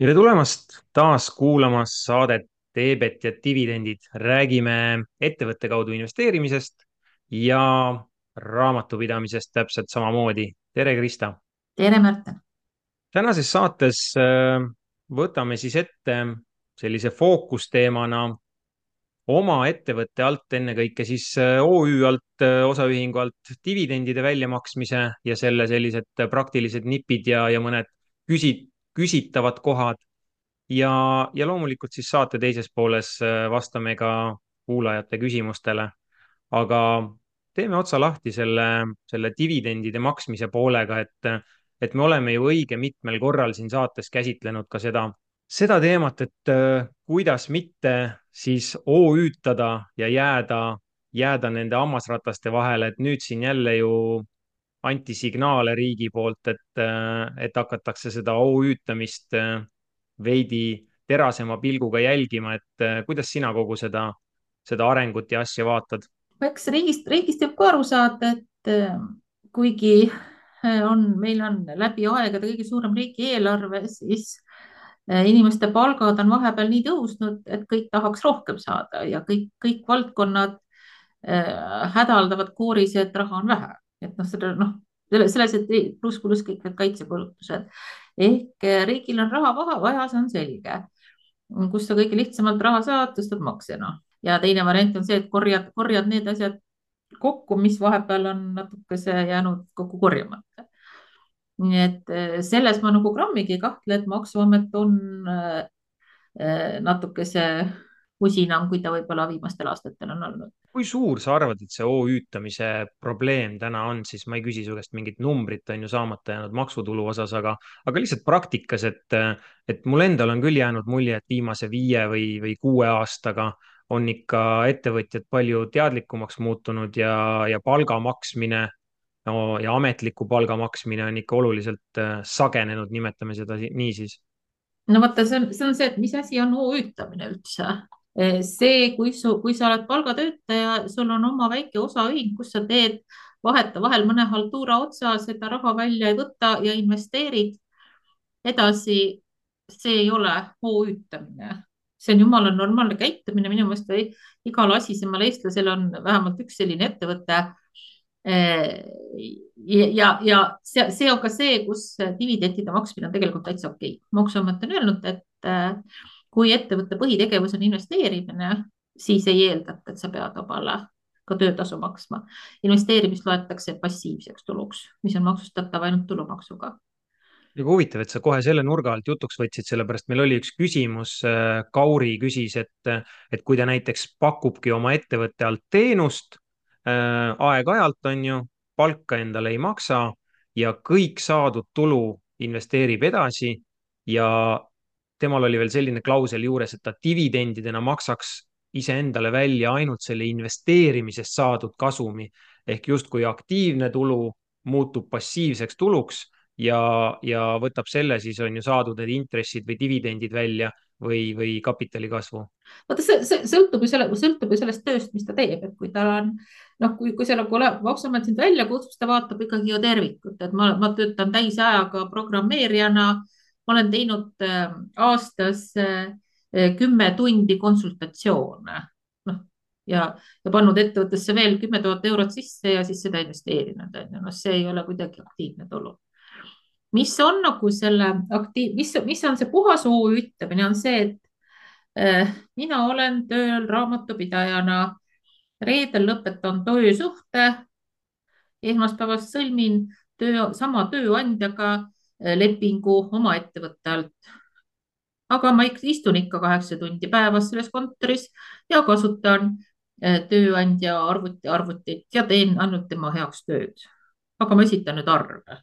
tere tulemast taas kuulamas saadet Teebet ja dividendid. räägime ettevõtte kaudu investeerimisest ja raamatupidamisest täpselt samamoodi. tere, Krista. tere, Märten. tänases saates äh, võtame siis ette sellise fookusteemana oma ettevõtte alt, ennekõike siis äh, OÜ alt, äh, osaühingu alt dividendide väljamaksmise ja selle sellised praktilised nipid ja, ja mõned küsid, küsitavad kohad. ja, ja loomulikult siis saate teises pooles äh, vastame ka kuulajate küsimustele. aga teeme otsa lahti selle, selle dividendide maksmise poolega, et, et me oleme ju õige mitmel korral siin saates käsitlenud ka seda, seda teemat, et äh, kuidas mitte siis OÜ-tada ja jääda, jääda nende hammasrataste vahele, et nüüd siin jälle ju anti signaale riigi poolt, et, et hakatakse seda OÜ-tamist äh, veidi terasema pilguga jälgima, et äh, kuidas sina kogu seda, seda arengut ja asja vaatad? eks riigist, riigist võib ka aru saada, et äh, kuigi on, meil on läbi aegade kõige suurem riigieelarve, siis inimeste palgad on vahepeal nii tõusnud, et kõik tahaks rohkem saada ja kõik, kõik valdkonnad hädaldavad kooris, et raha on vähe et noh, seda noh, selles, et pluss, pluss kõik need kaitsekulutused ehk eh, riigil on raha vaha vaja, see on selge. kust sa kõige lihtsamalt raha saad, tõstad makse noh ja teine variant on see, et korjad, korjad need asjad kokku, mis vahepeal on natukese jäänud kokku korjamata. nii et eh, selles ma nagu grammigi ei kahtle, et Maksuamet on eh, natukese usinam, kui ta võib-olla viimastel aastatel on olnud. kui suur sa arvad, et see OÜ-tamise probleem täna on, siis ma ei küsi su käest mingit numbrit, on ju, saamata jäänud maksutulu osas, aga, aga lihtsalt praktikas, et, et mul endal on küll jäänud mulje, et viimase viie või, või kuue aastaga on ikka ettevõtjad palju teadlikumaks muutunud ja, ja palga maksmine no, ja ametliku palga maksmine on ikka oluliselt äh, sagenenud, nimetame seda nii siis. no vaata, see on, see on see, et mis asi on OÜ-tamine üldse see, kui su, kui sa oled palgatöötaja, sul on oma väike osaühing, kus sa teed vahetevahel mõne haltuura otsa, seda raha välja ei võta ja investeerid edasi. see ei ole OÜ-tamine, see on jumala normaalne käitumine, minu meelest igal asisemal eestlasel on vähemalt üks selline ettevõte. Eh, ja, ja see, see on ka see, kus dividendide maksmine on tegelikult täitsa okei okay.. maksuamet on öelnud, et kui ettevõtte põhitegevus on investeerimine, siis ei eeldata, et sa pead omale ka töötasu maksma. investeerimist loetakse passiivseks tuluks, mis on maksustatav ainult tulumaksuga väga huvitav, et sa kohe selle nurga alt jutuks võtsid, sellepärast meil oli üks küsimus, äh, Kauri küsis, et, et kui ta näiteks pakubki oma ettevõtte alt teenust äh, aeg-ajalt, on ju, palka endale ei maksa ja kõik saadud tulu investeerib edasi ja temal oli veel selline klausel juures, et ta dividendidena maksaks iseendale välja ainult selle investeerimisest saadud kasumi ehk justkui aktiivne tulu muutub passiivseks tuluks ja, ja võtab selle siis on ju saadud need intressid või dividendid välja või, või kapitali kasvu. vaata, see, see sõltub ju selle, sõltub ju sellest tööst, mis ta teeb, et kui tal on noh, kui, kui seal nagu maksuamet sind välja kutsub, ta vaatab ikkagi ju tervikut, et ma, ma töötan täisajaga programmeerijana ma olen teinud äh, aastas äh, kümme tundi konsultatsioone, noh ja, ja pannud ettevõttesse veel kümme tuhat eurot sisse ja siis seda investeerinud, on ju, noh, see ei ole kuidagi aktiivne tulu. mis on nagu selle aktiiv, mis, mis on see puhas OÜ ütlemine, on see, et äh, mina olen tööl raamatupidajana, reedel lõpetan töösuhte, esmaspäevast sõlmin töö, sama tööandjaga. Äh, lepingu oma ettevõtte alt. aga ma istun ikka kaheksa tundi päevas selles kontoris ja kasutan äh, tööandja arvuti, arvutit ja teen ainult tema heaks tööd. aga ma esitan nüüd arve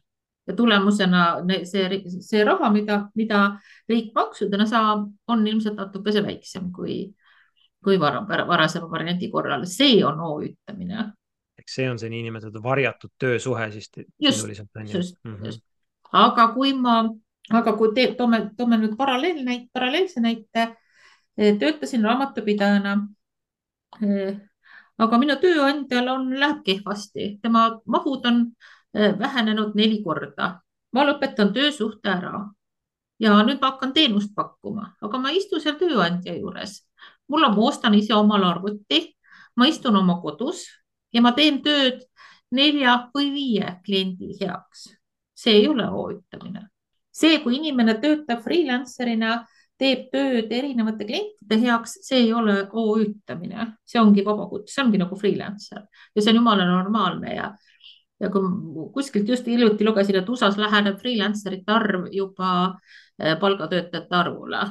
ja tulemusena see, see raha, mida, mida riik maksudena saab, on ilmselt natukese väiksem kui, kui vara, varasema variandi korral. see on OÜ-tamine. eks see on see niinimetatud varjatud töösuhe siis. just, just, mm -hmm. just aga kui ma, aga kui te, toome, toome nüüd paralleelnäite, paralleelse näite, eh, töötasin raamatupidajana. Eh, aga minu tööandjal on, läheb kehvasti, tema mahud on eh, vähenenud neli korda. ma lõpetan töösuhte ära. ja nüüd ma hakkan teenust pakkuma, aga ma ei istu seal tööandja juures. mul on, ma ostan ise omale arvuti, ma istun oma kodus ja ma teen tööd nelja või viie kliendi heaks. See ei ole OÜtamine. see, kui inimene töötab freelancer'ina, teeb tööd erinevate klientide heaks, see ei ole OÜtamine, see ongi vabakutse, see ongi nagu freelancer ja see on jumala normaalne ja ja kui kuskilt just hiljuti lugesin, et USA-s läheneb freelancerite arv juba eh, palgatöötajate arvule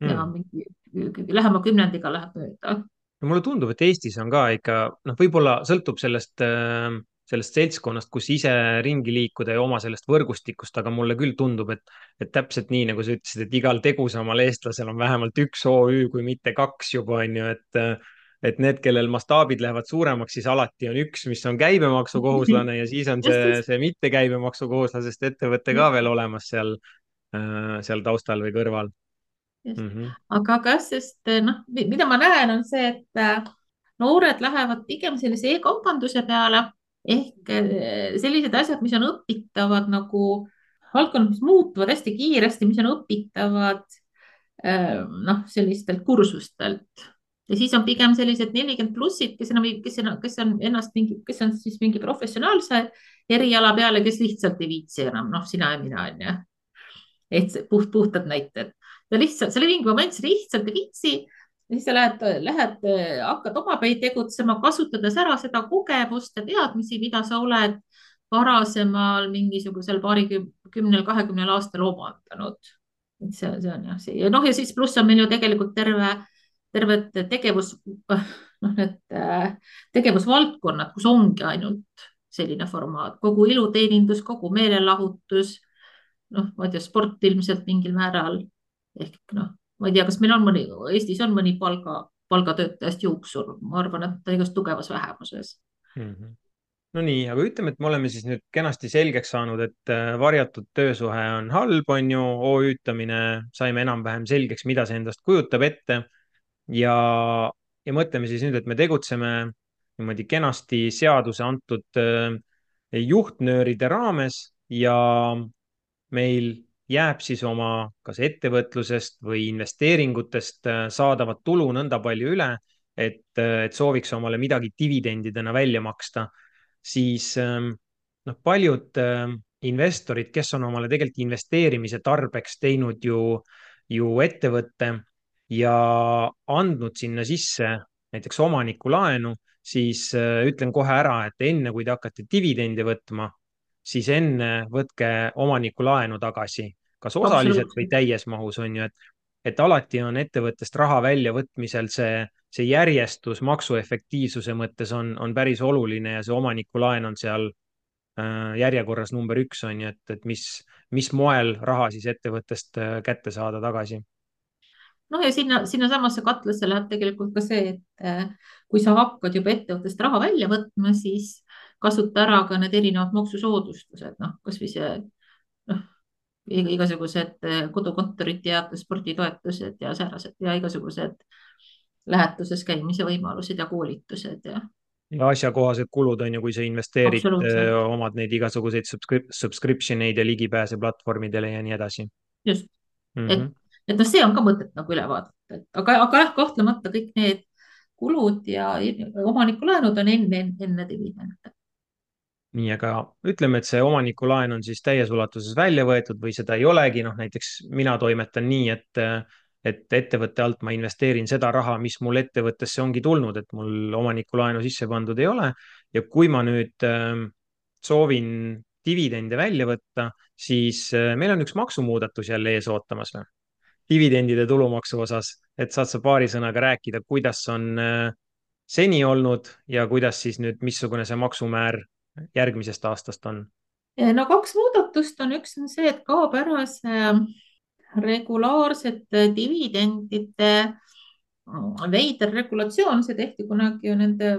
mm. ja hmm. mingi lähema kümnendiga läheb mööda. no mulle tundub, et Eestis on ka ikka noh, võib-olla sõltub sellest äh, sellest seltskonnast, kus ise ringi liikuda ja oma sellest võrgustikust, aga mulle küll tundub, et, et täpselt nii, nagu sa ütlesid, et igal tegusamal eestlasel on vähemalt üks OÜ, kui mitte kaks juba on ju, et et need, kellel mastaabid lähevad suuremaks, siis alati on üks, mis on käibemaksukohuslane ja siis on see, see mitte käibemaksukohuslasest ettevõte ka veel olemas seal, äh, seal taustal või kõrval. Mm -hmm. aga kas, sest noh, mida ma näen, on see, et äh, noored lähevad pigem sellise e-kaubanduse peale ehk eh, sellised asjad, mis on õpitavad nagu valdkonnad, mis muutuvad hästi kiiresti, mis on õpitavad eh, noh, sellistelt kursustelt ja siis on pigem sellised nelikümmend plussid, kes enam, kes, kes on ennast mingi, kes on siis mingi professionaalse eriala peale, kes lihtsalt ei viitsi enam, noh, sina ja mina on ju. et puht, puhtad näited ja lihtsalt, see oli mingi moment, sa lihtsalt ei viitsi ja siis sa lähed, lähed, hakkad omapäi tegutsema, kasutades ära seda kogemust ja teadmisi, mida sa oled varasemal mingisugusel paarikümnel, kahekümnel aastal omandanud. see, see on jah, see ja noh, ja siis pluss on meil ju tegelikult terve, terved tegevus, noh, need tegevusvaldkonnad, kus ongi ainult selline formaat, kogu iluteenindus, kogu meelelahutus. noh, ma ei tea, sport ilmselt mingil määral ehk noh ma ei tea, kas meil on mõni, Eestis on mõni palga, palgatöötajast juuksur, ma arvan, et ta igast tugevas vähemuses mm. -hmm. no nii, aga ütleme, et me oleme siis nüüd kenasti selgeks saanud, et äh, varjatud töösuhe on halb, on ju, OÜ-tamine, saime enam-vähem selgeks, mida see endast kujutab ette ja, ja mõtleme siis nüüd, et me tegutseme niimoodi kenasti seaduse antud äh, juhtnööride raames ja meil jääb siis oma kas ettevõtlusest või investeeringutest äh, saadavat tulu nõnda palju üle, et, äh, et sooviks omale midagi dividendidena välja maksta, siis ähm, noh, paljud ähm, investorid, kes on omale tegelikult investeerimise tarbeks teinud ju, ju ettevõtte ja andnud sinna sisse näiteks omanikulaenu, siis äh, ütlen kohe ära, et enne kui te hakkate dividende võtma, siis enne võtke omanikulaenu tagasi, kas osaliselt või täies mahus, on ju, et, et alati on ettevõttest raha väljavõtmisel see, see järjestus maksuefektiivsuse mõttes on, on päris oluline ja see omanikulaen on seal äh, järjekorras number üks, on ju, et, et mis, mis moel raha siis ettevõttest äh, kätte saada tagasi. noh, ja sinna, sinnasamasse katlasse läheb tegelikult ka see, et äh, kui sa hakkad juba ettevõttest raha välja võtma, siis kasuta ära ka need erinevad maksusoodustused, noh, kasvõi see noh, igasugused eh, kodukontorite ja sporditoetused ja säärased ja igasugused lähetuses käimise võimalused ja koolitused ja. ja asjakohased kulud on ju, kui sa investeerid, eh, omad neid igasuguseid subscription eid ja ligipääse platvormidele ja nii edasi. just mm, -hmm. et, et noh, see on ka mõtet nagu üle vaadata, et aga, aga jah, kahtlemata kõik need kulud ja omanikulaenud on enne, enne dividende nii, aga ütleme, et see omanikulaen on siis täies ulatuses välja võetud või seda ei olegi, noh näiteks mina toimetan nii, et, et ettevõtte alt ma investeerin seda raha, mis mul ettevõttesse ongi tulnud, et mul omanikulaenu sisse pandud ei ole. ja kui ma nüüd äh, soovin dividende välja võtta, siis äh, meil on üks maksumuudatus jälle ees ootamas või? dividendide tulumaksu osas, et saad sa paari sõnaga rääkida, kuidas on äh, seni olnud ja kuidas siis nüüd, missugune see maksumäär järgmisest aastast on? no kaks muudatust on, üks on see, et kaob ära see regulaarsete dividendide veider regulatsioon, see tehti kunagi ju nende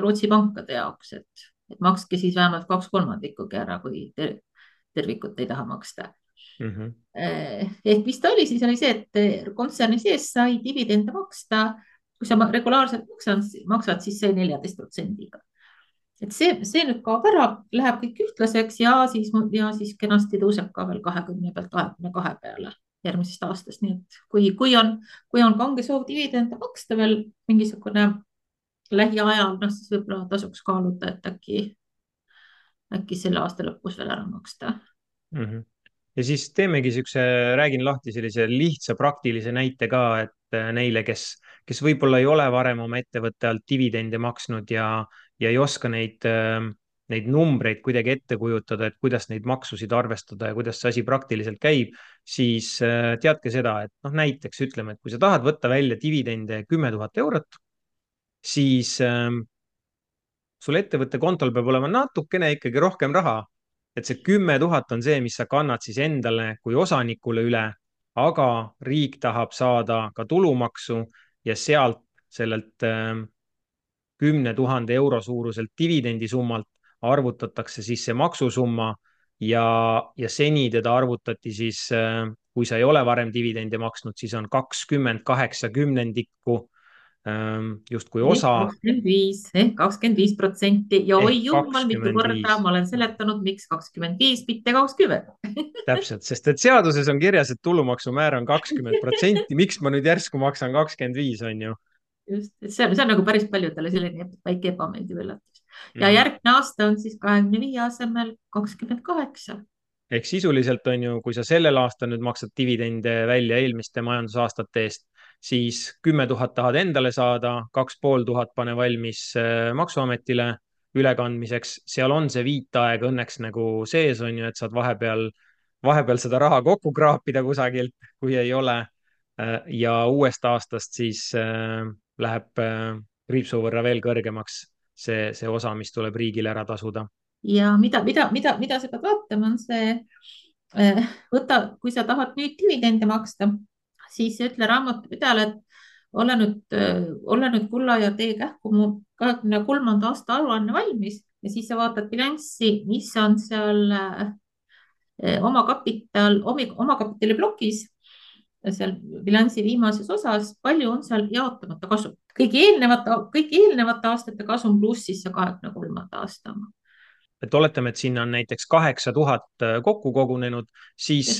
Rootsi pankade jaoks, et, et makske siis vähemalt kaks kolmandikkugi ära, kui ter tervikut ei taha maksta mm. -hmm. ehk mis ta oli, siis oli see, et kontserni sees sai dividende maksta, kui sa regulaarselt maksad, maksad, siis sai neljateist protsendiga et see, see nüüd kaob ära, läheb kõik ühtlaseks ja siis, ja siis kenasti tõuseb ka veel kahekümne pealt kahekümne kahe peale järgmisest aastast, nii et kui, kui on, kui on kange soov dividende maksta veel mingisugune lähiajal, noh siis võib-olla tasuks kaaluda, et äkki, äkki selle aasta lõpus veel ära maksta mm. -hmm. ja siis teemegi siukse, räägin lahti sellise lihtsa praktilise näite ka, et neile, kes, kes võib-olla ei ole varem oma ettevõtte alt dividende maksnud ja ja ei oska neid, ähm, neid numbreid kuidagi ette kujutada, et kuidas neid maksusid arvestada ja kuidas see asi praktiliselt käib, siis äh, teadke seda, et noh, näiteks ütleme, et kui sa tahad võtta välja dividende kümme tuhat eurot, siis ähm, sul ettevõtte kontol peab olema natukene ikkagi rohkem raha. et see kümme tuhat on see, mis sa kannad siis endale kui osanikule üle, aga riik tahab saada ka tulumaksu ja sealt sellelt äh, kümne tuhande euro suuruselt dividendisummalt arvutatakse siis see maksusumma ja, ja seni teda arvutati siis, äh, kui sa ei ole varem dividende maksnud, siis on kakskümmend kaheksa kümnendikku ähm, justkui osa. kakskümmend viis ehk kakskümmend viis protsenti ja oi jumal, mitu korda ma olen seletanud, miks kakskümmend viis, mitte kakskümmend. täpselt, sest et seaduses on kirjas, et tulumaksumäär on kakskümmend protsenti, miks ma nüüd järsku maksan kakskümmend viis, on ju just, et see on, see on nagu päris paljudele selline väike ebameeldiv üllatus ja mm. järgmine aasta on siis kahekümne viie asemel kakskümmend kaheksa. ehk sisuliselt on ju, kui sa sellel aastal nüüd maksad dividende välja eelmiste majandusaastate eest, siis kümme tuhat tahad endale saada, kaks pool tuhat pane valmis äh, Maksuametile ülekandmiseks, seal on see viitaeg õnneks nagu sees on ju, et saad vahepeal, vahepeal seda raha kokku kraapida kusagilt, kui ei ole. Äh, ja uuest aastast siis äh, läheb äh, kriipsu võrra veel kõrgemaks see, see osa, mis tuleb riigile ära tasuda. ja mida, mida, mida, mida sa pead vaatama, on see, äh, võta, kui sa tahad nüüd dividende maksta, siis ütle raamatupidajale, et ole nüüd, äh, ole nüüd kulla ja tee kähku mu kahekümne kolmanda aasta aruanne valmis ja siis sa vaatad bilanssi, mis on seal omakapital, omakapitali plokis seal bilansi viimases osas, palju on seal jaotamata kasum. kõigi eelnevate, kõigi eelnevate aastate kasum pluss siis see kahekümne kolmanda aasta oma et oletame, et sinna on näiteks kaheksa tuhat äh, kokku kogunenud, siis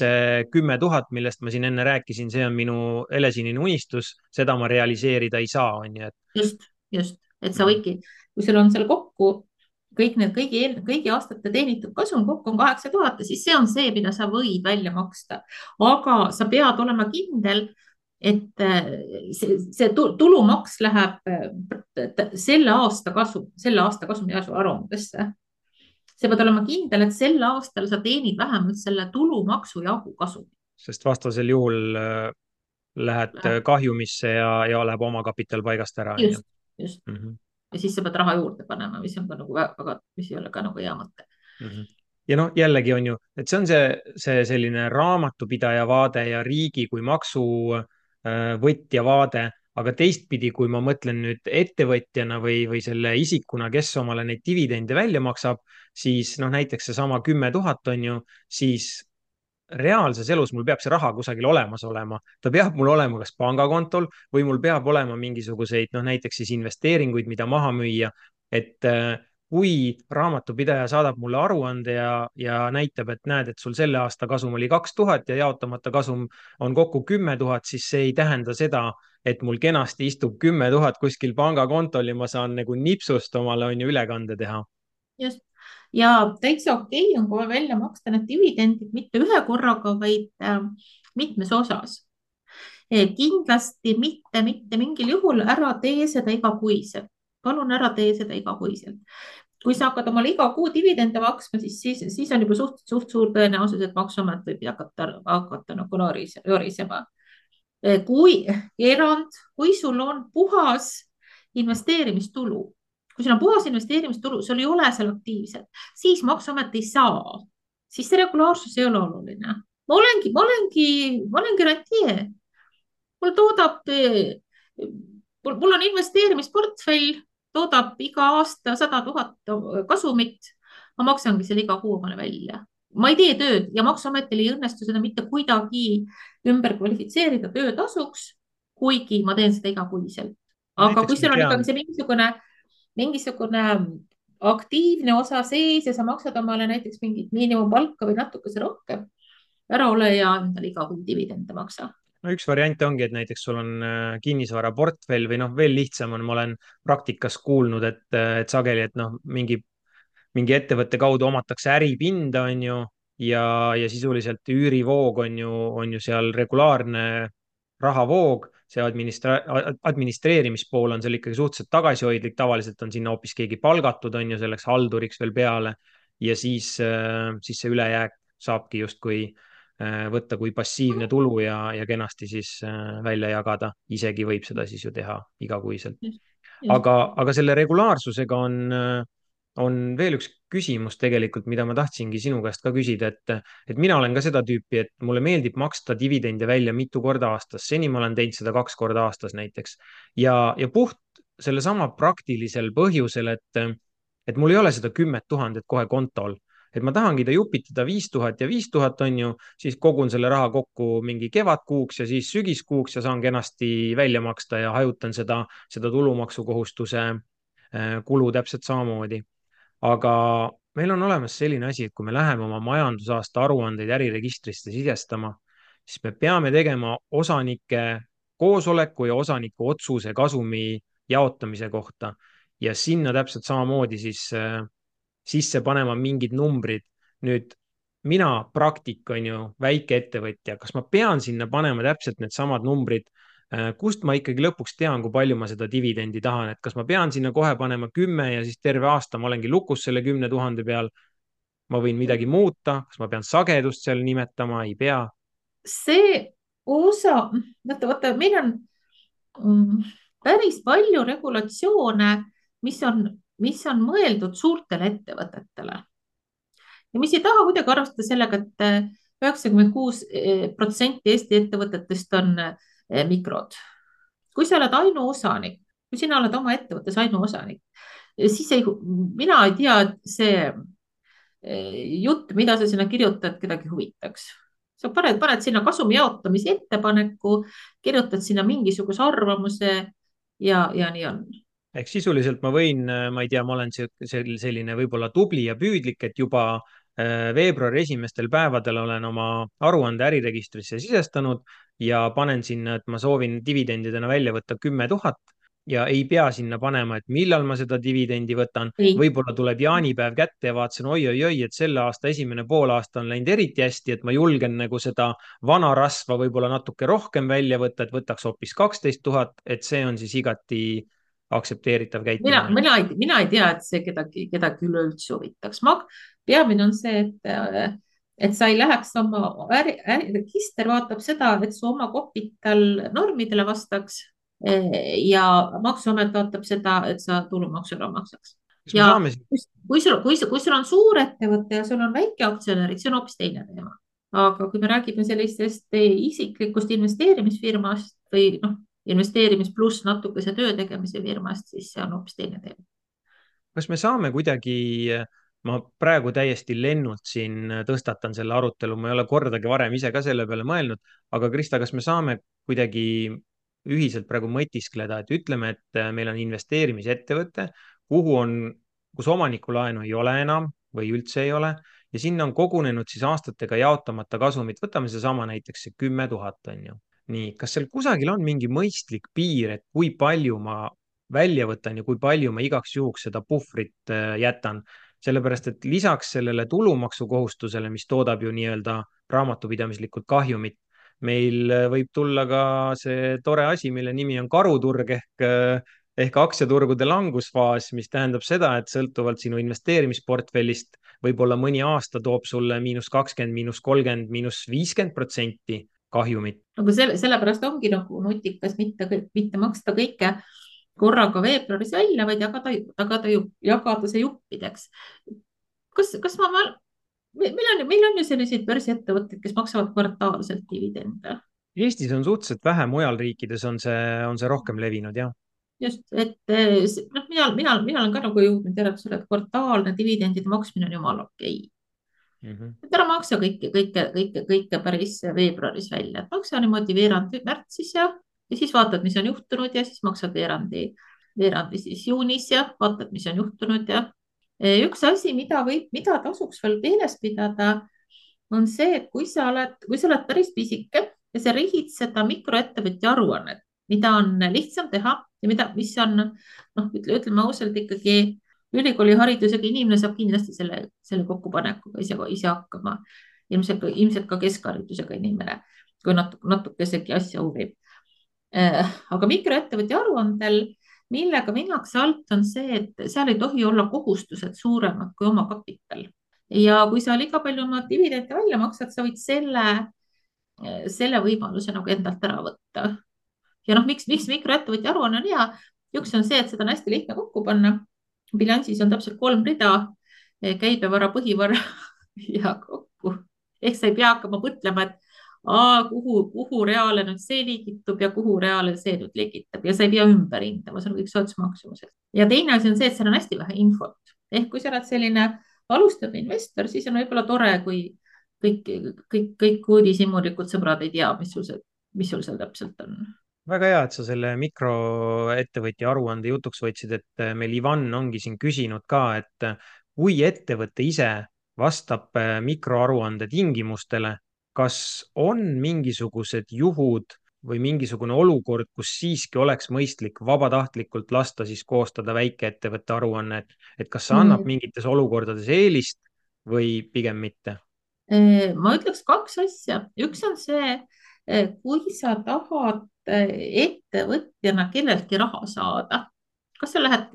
kümme tuhat, millest ma siin enne rääkisin, see on minu helesinine unistus, seda ma realiseerida ei saa, on ju, et. just, just, et sa võidki, kui sul on seal kokku kõik need kõigi, kõigi aastate teenitud kasum kokku on kaheksa tuhat ja siis see on see, mida sa võid välja maksta. aga sa pead olema kindel, et äh, see, see tulumaks läheb äh, selle aasta kasum, selle aasta kasumi aruandesse. sa pead olema kindel, et sel aastal sa teenid vähemalt selle tulumaksu jagu kasumit. sest vastasel juhul äh, lähed kahjumisse ja, ja läheb omakapital paigast ära. just, just mm. -hmm ja siis sa pead raha juurde panema, mis on ka nagu väga, mis ei ole ka nagu hea mõte mm. -hmm ja noh, jällegi on ju, et see on see, see selline raamatupidaja vaade ja riigi kui maksuvõtja vaade, aga teistpidi, kui ma mõtlen nüüd ettevõtjana või, või selle isikuna, kes omale neid dividende välja maksab, siis noh, näiteks seesama kümme tuhat on ju, siis reaalses elus mul peab see raha kusagil olemas olema, ta peab mul olema kas pangakontol või mul peab olema mingisuguseid, noh näiteks siis investeeringuid, mida maha müüa. et äh, kui raamatupidaja saadab mulle aruande ja, ja näitab, et näed, et sul selle aasta kasum oli kaks tuhat ja jaotamata kasum on kokku kümme tuhat, siis see ei tähenda seda, et mul kenasti istub kümme tuhat kuskil pangakontol ja ma saan nagu nipsust omale on ju ülekande teha. just ja täitsa okei okay on kohe välja maksta need dividendid mitte ühe korraga, vaid äh, mitmes osas e,. kindlasti mitte, mitte mingil juhul ära tee seda igakuiselt, palun ära tee seda igakuiselt kui sa hakkad omale iga kuu dividende maksma, siis, siis, siis on juba suht, suht suur tõenäosus, et maksuamet võib hakata, hakata nagu norisema. E, kui erand, kui sul on puhas investeerimistulu kui sul on puhas investeerimistulu, sul ei ole seal aktiivset, siis maksuamet ei saa, siis see regulaarsus ei ole oluline. ma olengi, ma olengi, ma olengi rentjee. mul toodab, mul on investeerimisportfell, toodab iga aasta sada tuhat kasumit. ma maksangi selle iga kuu omale välja ma ei tee tööd ja Maksuametil ei õnnestu seda mitte kuidagi ümber kvalifitseerida töötasuks, kuigi ma teen seda igakuiselt. aga Näiteks kui sul on ikkagi see mingisugune mingisugune aktiivne osa sees ja sa maksad omale näiteks mingit miinimumpalka või natukese rohkem. ära ole ja endale iga kuu dividende maksa no üks variant ongi, et näiteks sul on äh, kinnisvaraportfell või noh, veel lihtsam on, ma olen praktikas kuulnud, et, äh, et sageli, et noh, mingi, mingi ettevõtte kaudu omatakse äripinda, on ju, ja, ja sisuliselt üürivoog on ju, on ju seal regulaarne rahavoog, see administra-, administreerimispool on seal ikkagi suhteliselt tagasihoidlik, tavaliselt on sinna hoopis keegi palgatud, on ju, selleks halduriks veel peale ja siis, äh, siis see ülejääk saabki justkui äh, võtta kui passiivne tulu ja, ja kenasti siis äh, välja jagada, isegi võib seda siis ju teha igakuiselt. aga, aga selle regulaarsusega on on veel üks küsimus tegelikult, mida ma tahtsingi sinu käest ka küsida, et, et mina olen ka seda tüüpi, et mulle meeldib maksta dividende välja mitu korda aastas, seni ma olen teinud seda kaks korda aastas näiteks. Ja, ja puht sellesama praktilisel põhjusel, et, et mul ei ole seda kümmet tuhandet kohe kontol, et ma tahangi ta jupitada viis tuhat ja viis tuhat on ju, siis kogun selle raha kokku mingi kevadkuuks ja siis sügiskuuks ja saan kenasti välja maksta ja hajutan seda, seda tulumaksukohustuse äh, kulu täpselt samamoodi aga meil on olemas selline asi, et kui me läheme oma majandusaasta aruandeid äriregistrisse sisestama, siis me peame tegema osanike koosoleku ja osaniku otsuse kasumi jaotamise kohta ja sinna täpselt samamoodi siis äh, sisse panema mingid numbrid. nüüd mina, praktik on ju, väikeettevõtja, kas ma pean sinna panema täpselt needsamad numbrid kust ma ikkagi lõpuks tean, kui palju ma seda dividendi tahan, et kas ma pean sinna kohe panema kümme ja siis terve aasta ma olengi lukus selle kümne tuhande peal. ma võin midagi muuta, kas ma pean sagedust seal nimetama, ei pea? see osa, vaata, vaata, meil on mm, päris palju regulatsioone, mis on, mis on mõeldud suurtele ettevõtetele ja mis ei taha kuidagi arvestada sellega, et üheksakümmend kuus eh, protsenti Eesti ettevõtetest on äh, mikrod. kui sa oled ainuosanik, kui sina oled oma ettevõttes ainuosanik, eh, siis ei, mina ei tea, et see eh, jutt, mida sa sinna kirjutad, kedagi huvitaks. sa paned, paned sinna kasumi jaotamise ettepaneku, kirjutad sinna mingisuguse arvamuse ja, ja nii on ehk sisuliselt ma võin, ma ei tea, ma olen selline võib-olla tubli ja püüdlik, et juba veebruari esimestel päevadel olen oma aruande äriregistrisse sisestanud ja panen sinna, et ma soovin dividendidena välja võtta kümme tuhat ja ei pea sinna panema, et millal ma seda dividendi võtan. võib-olla tuleb jaanipäev kätte ja vaatasin oi-oi-oi, et selle aasta esimene poolaasta on läinud eriti hästi, et ma julgen nagu seda vana rasva võib-olla natuke rohkem välja võtta, et võtaks hoopis kaksteist tuhat, et see on siis igati aktsepteeritav käitumine. mina, mina ei, mina ei tea, et see kedagi, kedagi üleüldse huvitaks. peamine on see, et et sa ei läheks oma äri, äriregister vaatab seda, et su oma kapital normidele vastaks eh, ja maksuamet vaatab seda, et sa tulumaksu ära maksaks. ja kui sul, kui sul, kui sul on suurettevõte ja sul on väikeaktsionärid, see on hoopis teine teema. aga kui me räägime sellisest isiklikust investeerimisfirmast või noh, investeerimis pluss natukese töö tegemise firmast, siis see on hoopis teine teema. kas me saame kuidagi äh, ma praegu täiesti lennult siin tõstatan selle arutelu, ma ei ole kordagi varem ise ka selle peale mõelnud, aga Krista, kas me saame kuidagi ühiselt praegu mõtiskleda, et ütleme, et meil on investeerimisettevõte, kuhu on, kus omanikulaenu ei ole enam või üldse ei ole ja sinna on kogunenud siis aastatega jaotamata kasumit, võtame seesama näiteks see kümme tuhat on ju. nii, kas seal kusagil on mingi mõistlik piir, et kui palju ma välja võtan ja kui palju ma igaks juhuks seda puhvrit äh, jätan sellepärast et lisaks sellele tulumaksukohustusele, mis toodab ju nii-öelda raamatupidamislikult kahjumit, meil äh, võib tulla ka see tore asi, mille nimi on karuturg ehk äh, ehk aktsiaturgude langusfaas, mis tähendab seda, et sõltuvalt sinu investeerimisportfellist võib-olla mõni aasta toob sulle miinus kakskümmend, miinus kolmkümmend, miinus viiskümmend protsenti kahjumit. aga selle, sellepärast ongi nagu nutikas mitte, mitte maksta kõike korraga veebruaris välja, vaid jagada, jagada, jagada see juppideks. kas, kas ma, meil on, meil on ju selliseid börsiettevõtteid, kes maksavad kvartaalselt dividende. Eestis on suhteliselt vähe, mujal riikides on see, on see rohkem levinud, jah just, et eh, noh, mina, mina, mina olen ka nagu jõudnud järeldusele, et kvartaalne dividendide maksmine on jumala okei okay. mm. -hmm. et ära maksa kõike, kõike, kõike, kõike päris veebruaris välja, maksa niimoodi veerand märtsis ja ja siis vaatad, mis on juhtunud ja siis maksad veerandi, veerandi siis juunis ja vaatad, mis on juhtunud ja üks asi, mida võib, mida tasuks veel meeles pidada, on see, et kui sa oled, kui sa oled päris pisike ja sa rihid seda mikroettevõtja aruannet, mida on lihtsam teha ja mida, mis on noh, ütleme ausalt ikkagi ülikooliharidusega inimene saab kindlasti selle, selle kokkupanekuga ise, ise hakkama. ilmselt, ilmselt ka keskharidusega inimene, kui natuke, natukesegi asja uurib. Äh, aga mikroettevõtja aruandel millega minnakse alt, on see, et seal ei tohi olla kohustused suuremad kui omakapital. ja kui sa liiga palju oma dividende välja maksad, sa võid selle, selle võimaluse nagu endalt ära võtta. ja noh, miks, miks mikroettevõtja aruanne on hea? üks on see, et seda on hästi lihtne kokku panna. bilansis on täpselt kolm rida, käibevara, põhivara ja kokku. ehk sa ei pea hakkama mõtlema, et kuhu, kuhu reale nüüd see liigitub ja kuhu reale see nüüd liigitab ja sa ei pea ümber hindama, see on kõik sotsmaksumused. ja teine asi on see, et seal on hästi vähe infot ehk kui sa oled selline alustav investor, siis on võib-olla tore, kui kõik, kõik, kõik uudishimulikud sõbrad ei tea, mis sul see, mis sul seal täpselt on väga hea, et sa selle mikroettevõtja aruande jutuks võtsid, et meil Ivan ongi siin küsinud ka, et kui ettevõte ise vastab mikroaruande tingimustele, kas on mingisugused juhud või mingisugune olukord, kus siiski oleks mõistlik vabatahtlikult lasta siis koostada väikeettevõtte aruanne, et, et kas see annab mm. mingites olukordades eelist või pigem mitte? ma ütleks kaks asja, üks on see, kui sa tahad ettevõtjana kelleltki raha saada, kas sa lähed,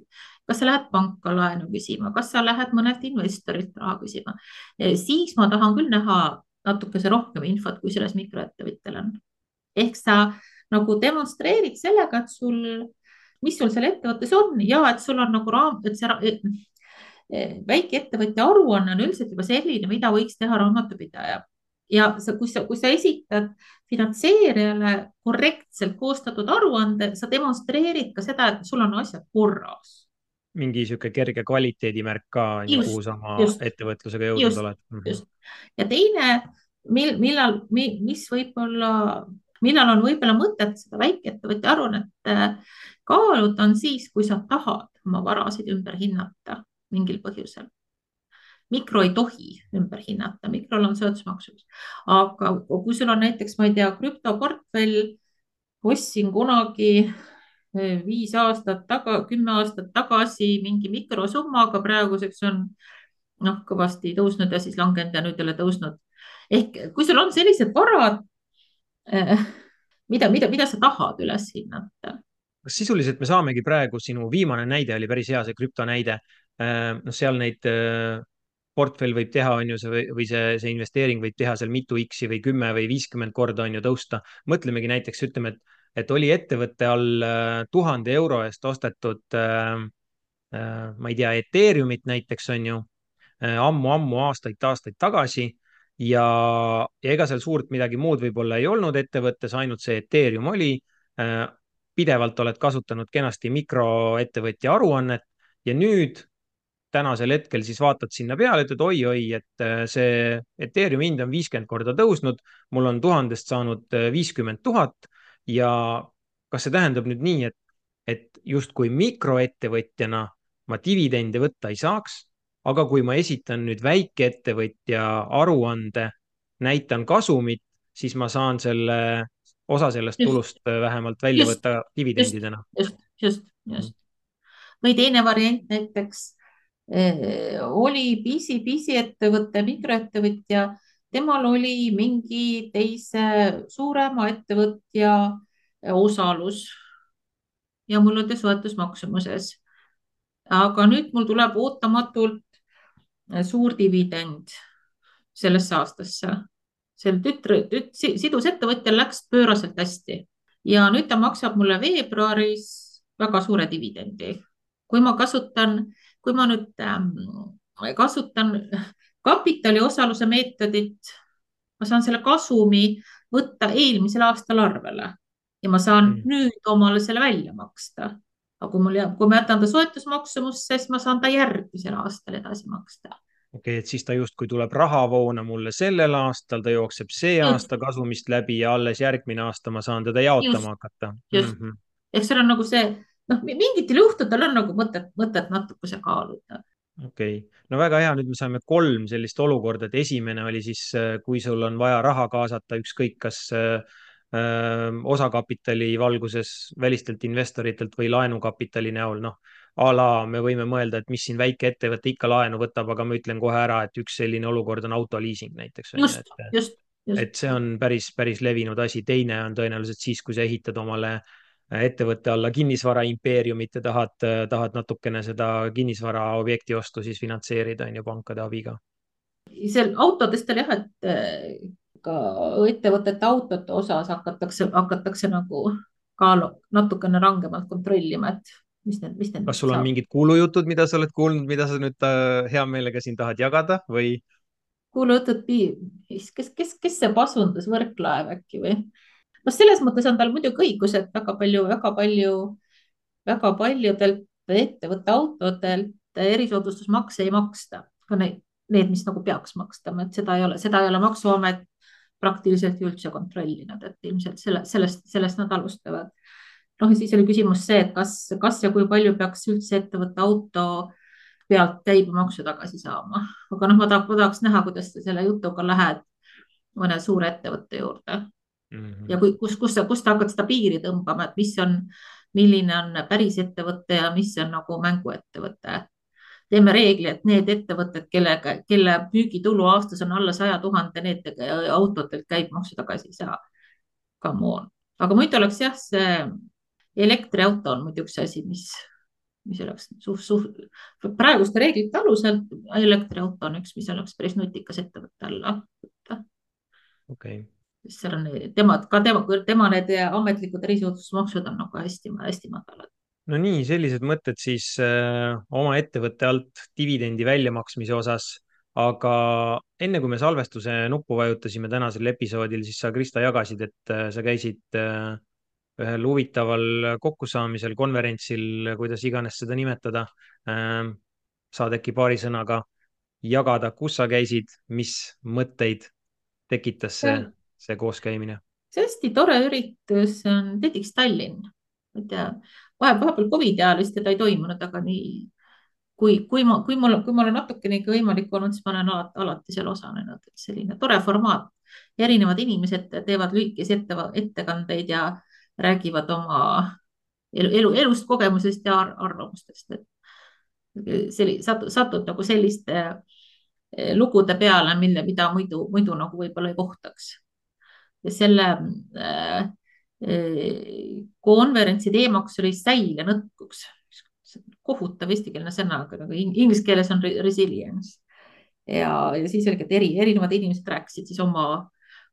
kas sa lähed panka laenu küsima, kas sa lähed mõnelt investorilt raha küsima, siis ma tahan küll näha natukese rohkem infot, kui selles mikroettevõttel on. ehk sa nagu demonstreerid sellega, et sul, mis sul seal ettevõttes on ja et sul on nagu raam, et see väikeettevõtja aruanne on üldiselt juba selline, mida võiks teha raamatupidaja ja sa, kui sa, kui sa esitad finantseerijale korrektselt koostatud aruande, sa demonstreerid ka seda, et sul on asjad korras mingi sihuke kerge kvaliteedimärk ka, kuhu sa oma ettevõtlusega jõudnud just, oled. Mhm. ja teine, mil, millal, mis võib-olla, millal on võib-olla mõtet seda väikeettevõtja aruannet kaaluda, on siis, kui sa tahad oma varasid ümber hinnata mingil põhjusel mikro ei tohi ümber hinnata, mikrol on soodusmaksumus. aga kui sul on näiteks, ma ei tea, krüptoportfell, ostsin kunagi viis aastat taga, kümme aastat tagasi mingi mikrosummaga, praeguseks on noh, kõvasti tõusnud ja siis langenud ja nüüd jälle tõusnud. ehk kui sul on sellised varad, eh, mida, mida, mida sa tahad üles hinnata? kas sisuliselt me saamegi praegu, sinu viimane näide oli päris hea, see krüptonäide. Eh, noh, seal neid eh, portfell võib teha, on ju, see või see, see investeering võib teha seal mitu X-i või kümme või viiskümmend korda on ju tõusta. mõtlemegi näiteks, ütleme, et et oli ettevõtte all äh, tuhande euro eest ostetud äh,, äh, ma ei tea, Ethereumit näiteks on ju ammu-ammu aastaid-aastaid tagasi. Ja, ja ega seal suurt midagi muud võib-olla ei olnud ettevõttes, ainult see Ethereum oli. Pidevalt oled kasutanud kenasti mikroettevõtja aruannet. Ja nüüd tänasel hetkel siis vaatad sinna peale, ütled oi-oi, et see Ethereumi hind on viiskümmend korda tõusnud, mul on tuhandest saanud viiskümmend tuhat ja kas see tähendab nüüd nii, et, et justkui mikroettevõtjana ma dividende võtta ei saaks, aga kui ma esitan nüüd väikeettevõtja aruande, näitan kasumit, siis ma saan selle, osa sellest just, tulust vähemalt välja just, võtta dividendidena. just, just, just. või teine variant näiteks eh, oli pisi-pisi ettevõte, mikroettevõtja temal oli mingi teise suurema ettevõtja osalus ja mul on ta soetusmaksumuses. aga nüüd mul tuleb ootamatult suur dividend sellesse aastasse. sel tütre tüt,, sidusettevõtjal läks pööraselt hästi ja nüüd ta maksab mulle veebruaris väga suure dividendi. kui ma kasutan, kui ma nüüd ähm, kasutan kapitaliosaluse meetodit, ma saan selle kasumi võtta eelmisel aastal arvele ja ma saan mm. nüüd omale selle välja maksta. aga kui mul jääb, kui ma jätan ta soetusmaksumusse, siis ma saan ta järgmisel aastal edasi maksta. okei okay,, et siis ta justkui tuleb rahavoona mulle sellel aastal, ta jookseb see just. aasta kasumist läbi ja alles järgmine aasta ma saan teda jaotama just. hakata. just mm, -hmm. ehk seal on nagu see, noh, mingitel juhtudel on nagu mõtet, mõtet natukese kaaluda okei okay., no väga hea, nüüd me saime kolm sellist olukorda, et esimene oli siis, äh, kui sul on vaja raha kaasata, ükskõik kas äh, äh, osakapitali valguses välistelt investoritelt või laenukapitali näol, noh a la me võime mõelda, et mis siin väikeettevõte ikka laenu võtab, aga ma ütlen kohe ära, et üks selline olukord on autoliising näiteks. just, just, just. et see on päris, päris levinud asi. teine on tõenäoliselt siis, kui sa ehitad omale äh, ettevõtte alla kinnisvaraimpeeriumit ja tahad, tahad natukene seda kinnisvaraobjekti ostu siis finantseerida, on ju, pankade abiga. seal autodest oli jah, et eh, ka ettevõtete autode osas hakatakse, hakatakse nagu kaalu natukene rangemalt kontrollima, et mis need, mis need. kas sul on saab. mingid kuulujutud, mida sa oled kuulnud, mida sa nüüd äh, hea meelega siin tahad jagada või? kuulujutud, kes, kes, kes see pasundas, Võrklaev äkki või? Noh, selles mõttes on tal muidugi õigus, et väga palju, väga palju, väga paljudelt ettevõtte autodelt erisoodustusmakse ei maksta, ka need, need, mis nagu peaks makstama, et seda ei ole, seda ei ole Maksuamet praktiliselt üldse kontrollinud, et ilmselt selle, sellest, sellest nad alustavad. noh, ja siis oli küsimus see, et kas, kas ja kui palju peaks üldse ettevõtte auto pealt käibemaksu tagasi saama, aga noh, ma tahaks, ma tahaks näha, kuidas sa selle jutuga lähed mõne suure ettevõtte juurde mm. -hmm. ja kui, kus, kus sa, kus sa hakkad seda piiri tõmbama, et mis on, milline on päris ettevõte ja mis on nagu mänguettevõte. teeme reegli, et need ettevõtted, kellega, kelle müügitulu aastas on alla saja tuhande, need autodelt käibemaksu tagasi ei saa. Come on, aga muidu oleks jah, see elektriauto on muidugi üks asi, mis, mis oleks suht, suht, praeguste reeglite alusel elektriauto on üks, mis oleks päris nutikas ettevõtte alla võtta. okei okay seal on tema, ka tema, tema need ametlikud reisiootusmaksud on nagu hästi-hästi madalad. no nii, sellised mõtted siis äh, oma ettevõtte alt dividendi väljamaksmise osas. aga enne kui me salvestuse nuppu vajutasime tänasel episoodil, siis sa, Krista, jagasid, et äh, sa käisid äh, ühel huvitaval kokkusaamisel, konverentsil, kuidas iganes seda nimetada äh,. saad äkki paari sõnaga jagada, kus sa käisid, mis mõtteid tekitas see see kooskäimine? see hästi tore üritus on TEDx Tallinn. ma ei tea, vahe, vahepeal Covidi ajal vist teda ei toimunud, aga nii kui, kui ma, kui mul, kui mul on natukenegi võimalik olnud, siis ma olen alati, alati seal osalenud, et selline tore formaat. erinevad inimesed teevad lühikesi ette, ettekandeid ja räägivad oma elu, elu, elust, kogemusest ja arvamustest, et selli-, satud, satud nagu selliste eh, lugude peale, mille, mida muidu, muidu nagu võib-olla ei kohtaks ja selle äh, äh, konverentsi teemaks oli säilenõtkuks. kohutav eestikeelne sõna, aga nagu inglise keeles on resilience. ja, ja siis oligi, et eri, erinevad inimesed rääkisid siis oma,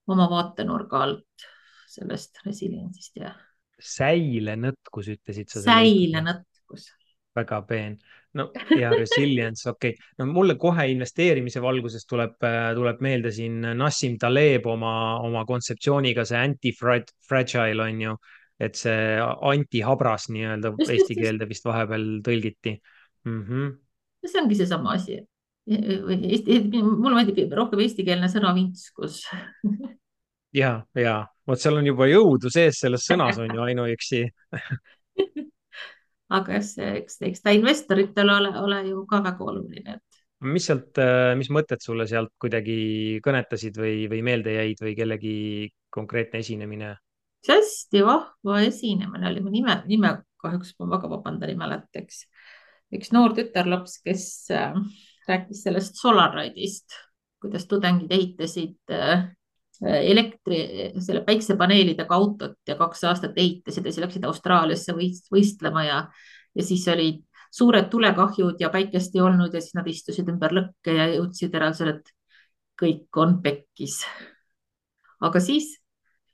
oma vaatenurga alt sellest resilience'ist ja. säilenõtkus ütlesid sa? säilenõtkus. Väga peen no ja resilience, okei okay., no mulle kohe investeerimise valguses tuleb, äh, tuleb meelde siin Nassim Taleb oma, oma kontseptsiooniga see anti-fragile on ju, et see antihabras nii-öelda eesti keelde vist vahepeal tõlgiti mm. -hmm. see ongi seesama asi. Eesti, mulle meeldib rohkem eestikeelne sõna vintskus ja, ja vot seal on juba jõudu sees selles sõnas on ju ainuüksi aga eks, eks, eks ta investoritel ole, ole ju ka väga oluline, mis sealt, äh, mis mõtted sulle sealt kuidagi kõnetasid või, või meelde jäid või kellegi konkreetne esinemine? see hästi vahva esinemine oli, mu nime, nime kahjuks ma väga vabandan, ei mäleta, eks. üks noor tütarlaps, kes äh, rääkis sellest Solaride'ist, kuidas tudengid ehitasid äh, elektri, selle päiksepaneelidega autot ja kaks aastat ehitasid ja siis läksid Austraaliasse võistlema ja, ja siis olid suured tulekahjud ja päikest ei olnud ja siis nad istusid ümber lõkke ja jõudsid järeldusele, et kõik on pekkis. aga siis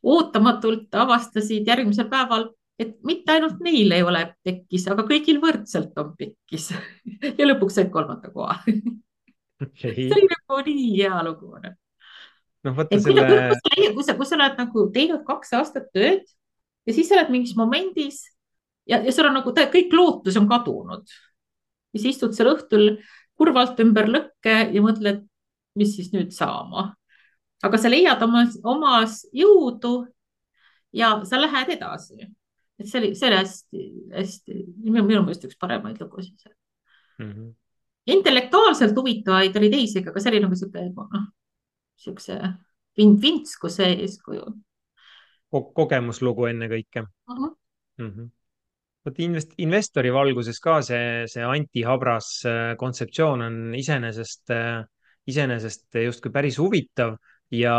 ootamatult avastasid järgmisel päeval, et mitte ainult neil ei ole pekkis, aga kõigil võrdselt on pekkis. Ja lõpuks said kolmanda koha. Okay.. see oli nagu nii hea lugu noh, vaata selle. kui sa, kui sa oled nagu teinud kaks aastat tööd ja siis sa oled mingis momendis ja, ja sul on nagu kõik lootus on kadunud. ja siis istud seal õhtul kurvalt ümber lõkke ja mõtled, mis siis nüüd saama. aga sa leiad omas, omas jõudu ja sa lähed edasi. et see oli, see oli hästi-hästi minu, minu meelest üks paremaid lugusid mm. -hmm intellektuaalselt huvitavaid oli teisigi, aga see oli nagu sihuke, noh, siukse vint, vintsku sees kuju Ko. kogemuslugu ennekõike uh. -huh. Mm -hmm vot invest-, investori valguses ka see, see antihabras äh, kontseptsioon on iseenesest, äh, iseenesest justkui päris huvitav ja,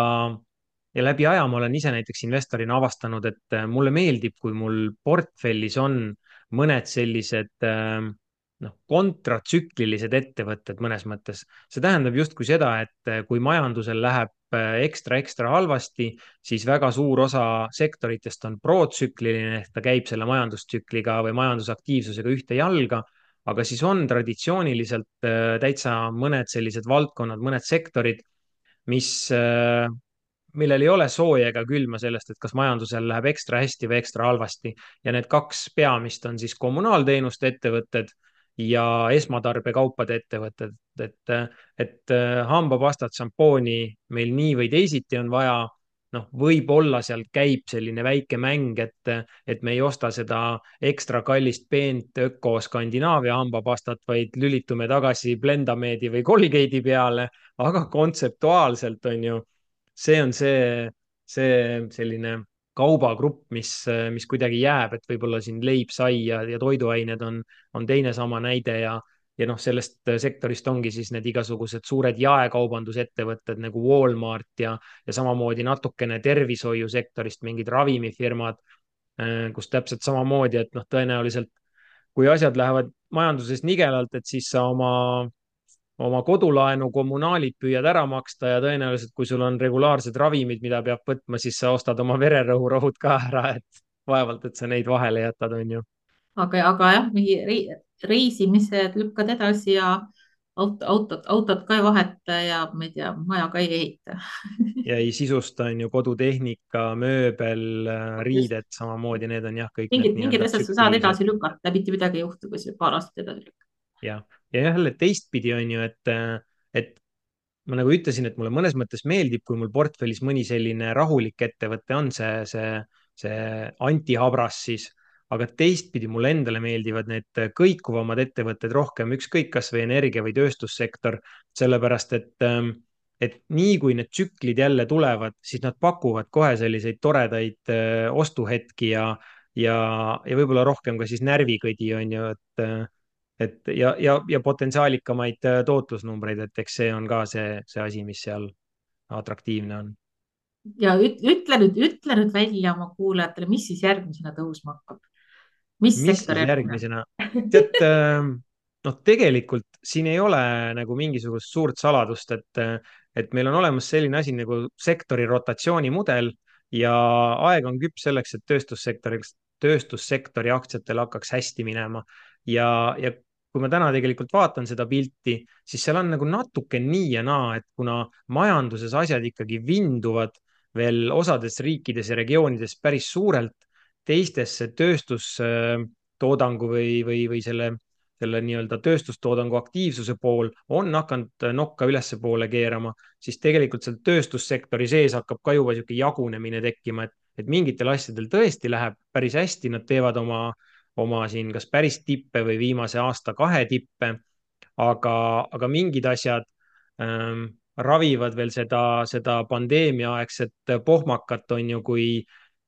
ja läbi aja ma olen ise näiteks investorina avastanud, et äh, mulle meeldib, kui mul portfellis on mõned sellised äh, noh, kontratsüklilised ettevõtted mõnes mõttes. see tähendab justkui seda, et eh, kui majandusel läheb eh, halvasti, siis väga suur osa sektoritest on protsükliline ehk ta käib selle majandustsükliga või majandusaktiivsusega ühte jalga. aga siis on traditsiooniliselt eh, täitsa mõned sellised valdkonnad, mõned sektorid, mis millel ei ole sooja ega külma sellest, et kas majandusel läheb ekstra hästi või ekstra halvasti ja need kaks peamist on siis kommunaalteenuste ettevõtted ja esmatarbekaupade ettevõtted, et, et hambapastat, šampooni meil nii või teisiti on vaja. noh, võib-olla seal käib selline väike mäng, et, et me ei osta seda ekstra kallist peent öko Skandinaavia hambapastat, vaid lülitume tagasi Blendameedi või Colgate'i peale, aga kontseptuaalselt on ju, see on see, see selline kaubagrupp, mis, mis kuidagi jääb, et võib-olla siin leib, sai ja, ja toiduained on, on teine sama näide ja, ja noh, sellest sektorist ongi siis need igasugused suured jaekaubandusettevõtted nagu Walmart ja, ja samamoodi natukene tervishoiusektorist mingid ravimifirmad, äh, kus täpselt samamoodi, et noh, tõenäoliselt kui asjad lähevad majanduses nigelalt, et siis sa oma oma kodulaenu, kommunaalid püüad ära maksta ja tõenäoliselt, kui sul on regulaarsed ravimid, mida peab võtma, siis sa ostad oma vererõhurahud ka ära, et vaevalt, et sa neid vahele jätad, on ju. aga, aga jah, mingi reisimised lükkad edasi ja auto, autot, autot ka ei vaheta ja ma ei tea, maja ka ei ehita ja ei sisusta, on ju, kodutehnika, mööbel, riided samamoodi, need on jah, kõik. mingid, mingid asjad sa saad edasi lükata, mitte midagi ei juhtu, kui sa paar aastat edasi lükkad. jah ja jälle teistpidi on ju, et, et ma nagu ütlesin, et mulle mõnes mõttes meeldib, kui mul portfellis mõni selline rahulik ettevõte on, see, see, see antihabras siis, aga teistpidi mulle endale meeldivad need kõikuvamad ettevõtted rohkem, ükskõik kas või energia või tööstussektor, sellepärast et et nii kui need tsüklid jälle tulevad, siis nad pakuvad kohe selliseid toredaid äh, ostuhetki ja, ja, ja võib-olla rohkem ka siis närvikõdi on ju, et et ja, ja, ja potentsiaalikamaid äh, tootlusnumbreid, et eks see on ka see, see asi, mis seal atraktiivne on. ja ütle nüüd, ütle nüüd välja oma kuulajatele, mis siis järgmisena tõusma hakkab? mis, mis sektor järgmisena? tead, noh, tegelikult siin ei ole nagu mingisugust suurt saladust, et, et meil on olemas selline asi nagu sektori rotatsioonimudel ja aeg on küps selleks, et tööstussektoriks, tööstussektori aktsiatel hakkaks hästi minema ja, ja kui ma täna tegelikult vaatan seda pilti, siis seal on nagu natuke nii ja naa, et kuna majanduses asjad ikkagi vinduvad veel osades riikides ja regioonides päris suurelt, teistesse tööstustoodangu või, või, või selle, selle nii-öelda tööstustoodangu aktiivsuse pool on hakanud nokka ülespoole keerama, siis tegelikult seal tööstussektori sees hakkab ka juba niisugune jagunemine tekkima, et, et mingitel asjadel tõesti läheb päris hästi, nad teevad oma äh, oma siin kas päris tippe või viimase aasta-kahe tippe, aga, aga mingid asjad ähm, ravivad veel seda, seda pandeemiaaegset pohmakat, on ju, kui,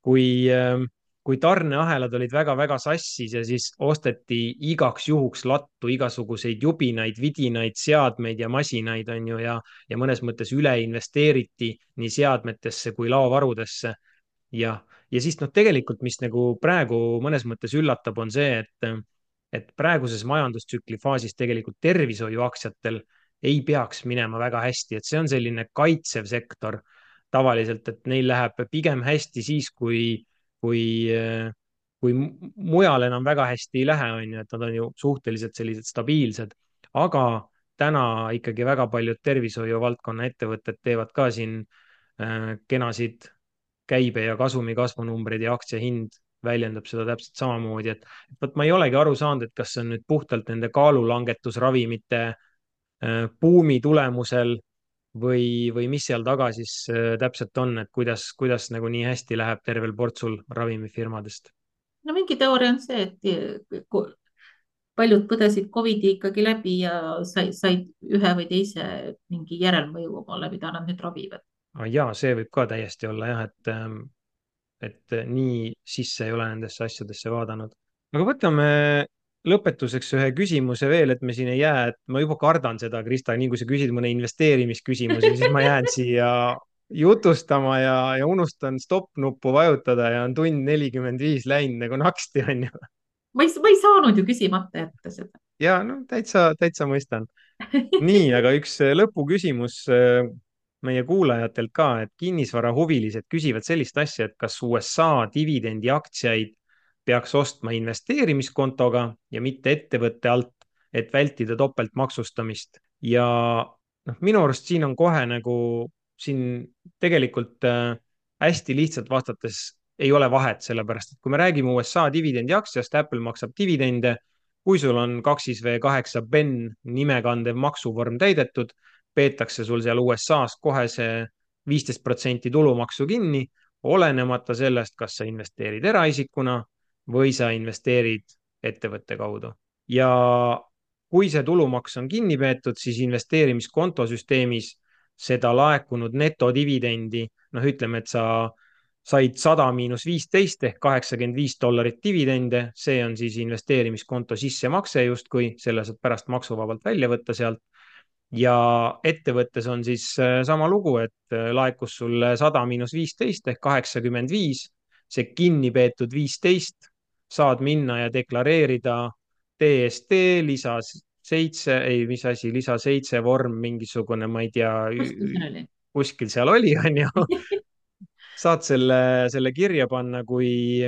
kui ähm, kui tarneahelad olid väga-väga sassis ja siis osteti igaks juhuks lattu igasuguseid jubinaid, vidinaid, seadmeid ja masinaid, on ju, ja, ja mõnes mõttes üle investeeriti nii seadmetesse kui laovarudesse. jah, ja siis noh, tegelikult, mis nagu praegu mõnes mõttes üllatab, on see, et, et praeguses majandustsükli faasis tegelikult tervishoiuaktsiatel ei peaks minema väga hästi, et see on selline kaitsev sektor tavaliselt, et neil läheb pigem hästi siis, kui, kui, kui mujal enam väga hästi ei lähe, on ju, et nad on ju suhteliselt sellised stabiilsed, aga täna ikkagi väga paljud tervishoiu valdkonna ettevõtted teevad ka siin äh, kenasid käibe ja kasumi kasvunumbrid ja aktsia hind väljendab seda täpselt samamoodi, et vot ma ei olegi aru saanud, et kas see on nüüd puhtalt nende kaalulangetusravimite äh, buumi tulemusel või, või mis seal taga siis äh, täpselt on, et kuidas, kuidas nagu nii hästi läheb tervel portsul ravimifirmadest? no mingi teooria on see, et paljud põdesid Covidi ikkagi läbi ja said, said ühe või teise mingi järelmõju omale, mida nad nüüd ravivad. Ja see võib ka täiesti olla jah, et, ähm, et nii sisse ei ole nendesse asjadesse vaadanud. aga võtame lõpetuseks ühe küsimuse veel, et me siin ei jää, et ma juba kardan seda, Krista, nii kui sa küsid mõne investeerimisküsimuse, siis ma jään siia jutustama ja, ja unustan stopp-nuppu vajutada ja on tund nelikümmend viis läinud nagu naksti, onju. ma ei, ma ei saanud ju küsimata jätta seda. ja no täitsa, täitsa mõistan. nii, aga üks lõpuküsimus äh, meie kuulajatelt ka, et kinnisvarahuvilised küsivad sellist asja, et kas USA dividendiaktsiaid peaks ostma investeerimiskontoga ja mitte ettevõtte alt, et vältida topeltmaksustamist. ja noh, minu arust siin on kohe nagu siin tegelikult äh, hästi lihtsalt vastates ei ole vahet, sellepärast et kui me räägime USA dividendiaktsiast, Apple maksab dividende, kui sul on kaksis V kaheksa BEN nime kandev maksuvorm täidetud, peetakse sul seal USA-s kohe see viisteist protsenti tulumaksu kinni, olenemata sellest, kas sa investeerid eraisikuna või sa investeerid ettevõtte kaudu. ja kui see tulumaks on kinni peetud, siis investeerimiskonto süsteemis seda laekunud netodividendi, noh, ütleme, et sa said sada miinus viisteist ehk kaheksakümmend viis dollarit dividende, see on siis investeerimiskonto sissemakse justkui, selle saad pärast maksuvabalt välja võtta sealt. Ja ettevõttes on siis äh, sama lugu, et äh, laekus sulle sada miinus viisteist ehk kaheksakümmend viis, see kinni peetud viisteist saad minna ja deklareerida DST lisas seitse, ei, mis asi, lisa seitse vorm, mingisugune, ma ei tea, kuskil seal oli, onju. saad selle, selle kirja panna kui,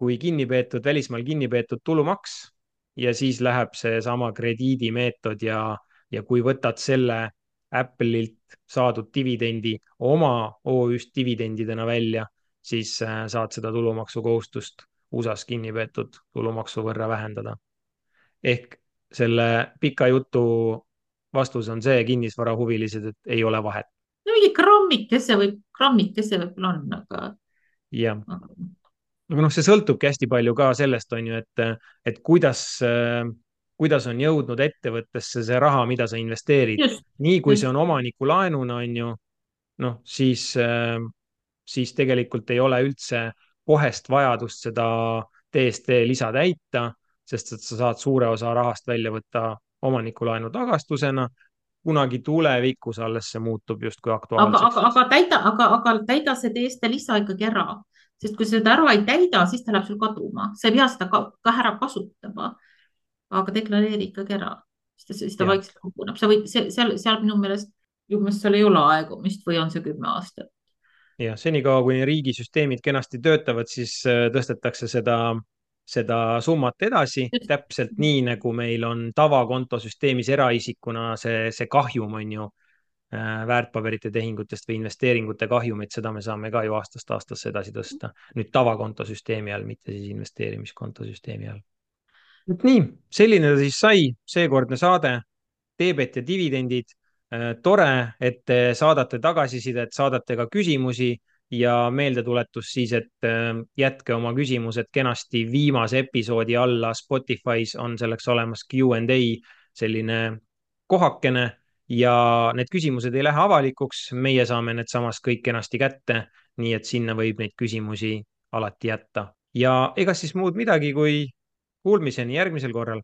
kui kinni peetud, välismaal kinni peetud tulumaks ja siis läheb seesama krediidimeetod ja, ja kui võtad selle Apple'ilt saadud dividendi oma OÜ-st dividendidena välja, siis äh, saad seda tulumaksukohustust USA-s kinni peetud tulumaksu võrra vähendada. ehk selle pika jutu vastus on see, kinnisvarahuvilised, et ei ole vahet. no mingi grammikese võib, grammikese võib-olla on, aga. jah, aga noh, see sõltubki hästi palju ka sellest, on ju, et, et kuidas, kuidas on jõudnud ettevõttesse see raha, mida sa investeerid. nii kui see on omaniku laenuna, on ju, noh, siis, siis tegelikult ei ole üldse kohest vajadust seda DST lisa täita, sest et sa saad suure osa rahast välja võtta omanikulaenu tagastusena. kunagi tulevikus alles see muutub justkui aktuaalseks. aga, aga, aga täida, aga, aga täida see DST lisa ikkagi ära, sest kui seda ära ei täida, siis ta läheb sul kaduma, sa ei pea seda ka, ka ära kasutama. Aga deklareeri ikkagi ära, siis ta vaikselt koguneb, sa võid seal, seal minu meelest, minu meelest seal ei ole aegumist või on see kümme aastat. Jah, senikaua kuni riigisüsteemid kenasti töötavad, siis äh, tõstetakse seda, seda summat edasi. Täpselt nii, nagu meil on tavakontosüsteemis eraisikuna see, see kahjum on ju äh, väärtpaberite tehingutest või investeeringute kahjumit, seda me saame ka ju aastast aastasse edasi tõsta. nüüd tavakontosüsteemi all, mitte siis investeerimiskontosüsteemi all. Et nii, selline ta siis sai, seekordne saade, Teebet ja dividendid Äh, tore, et te saadate tagasisidet, saadate ka küsimusi ja meeldetuletus siis, et äh, jätke oma küsimused kenasti viimase episoodi alla. Spotify's on selleks olemas Q&A selline kohakene ja need küsimused ei lähe avalikuks, meie saame need samas kõik kenasti kätte, nii et sinna võib neid küsimusi alati jätta. ja ega siis muud midagi, kui kuulmiseni järgmisel korral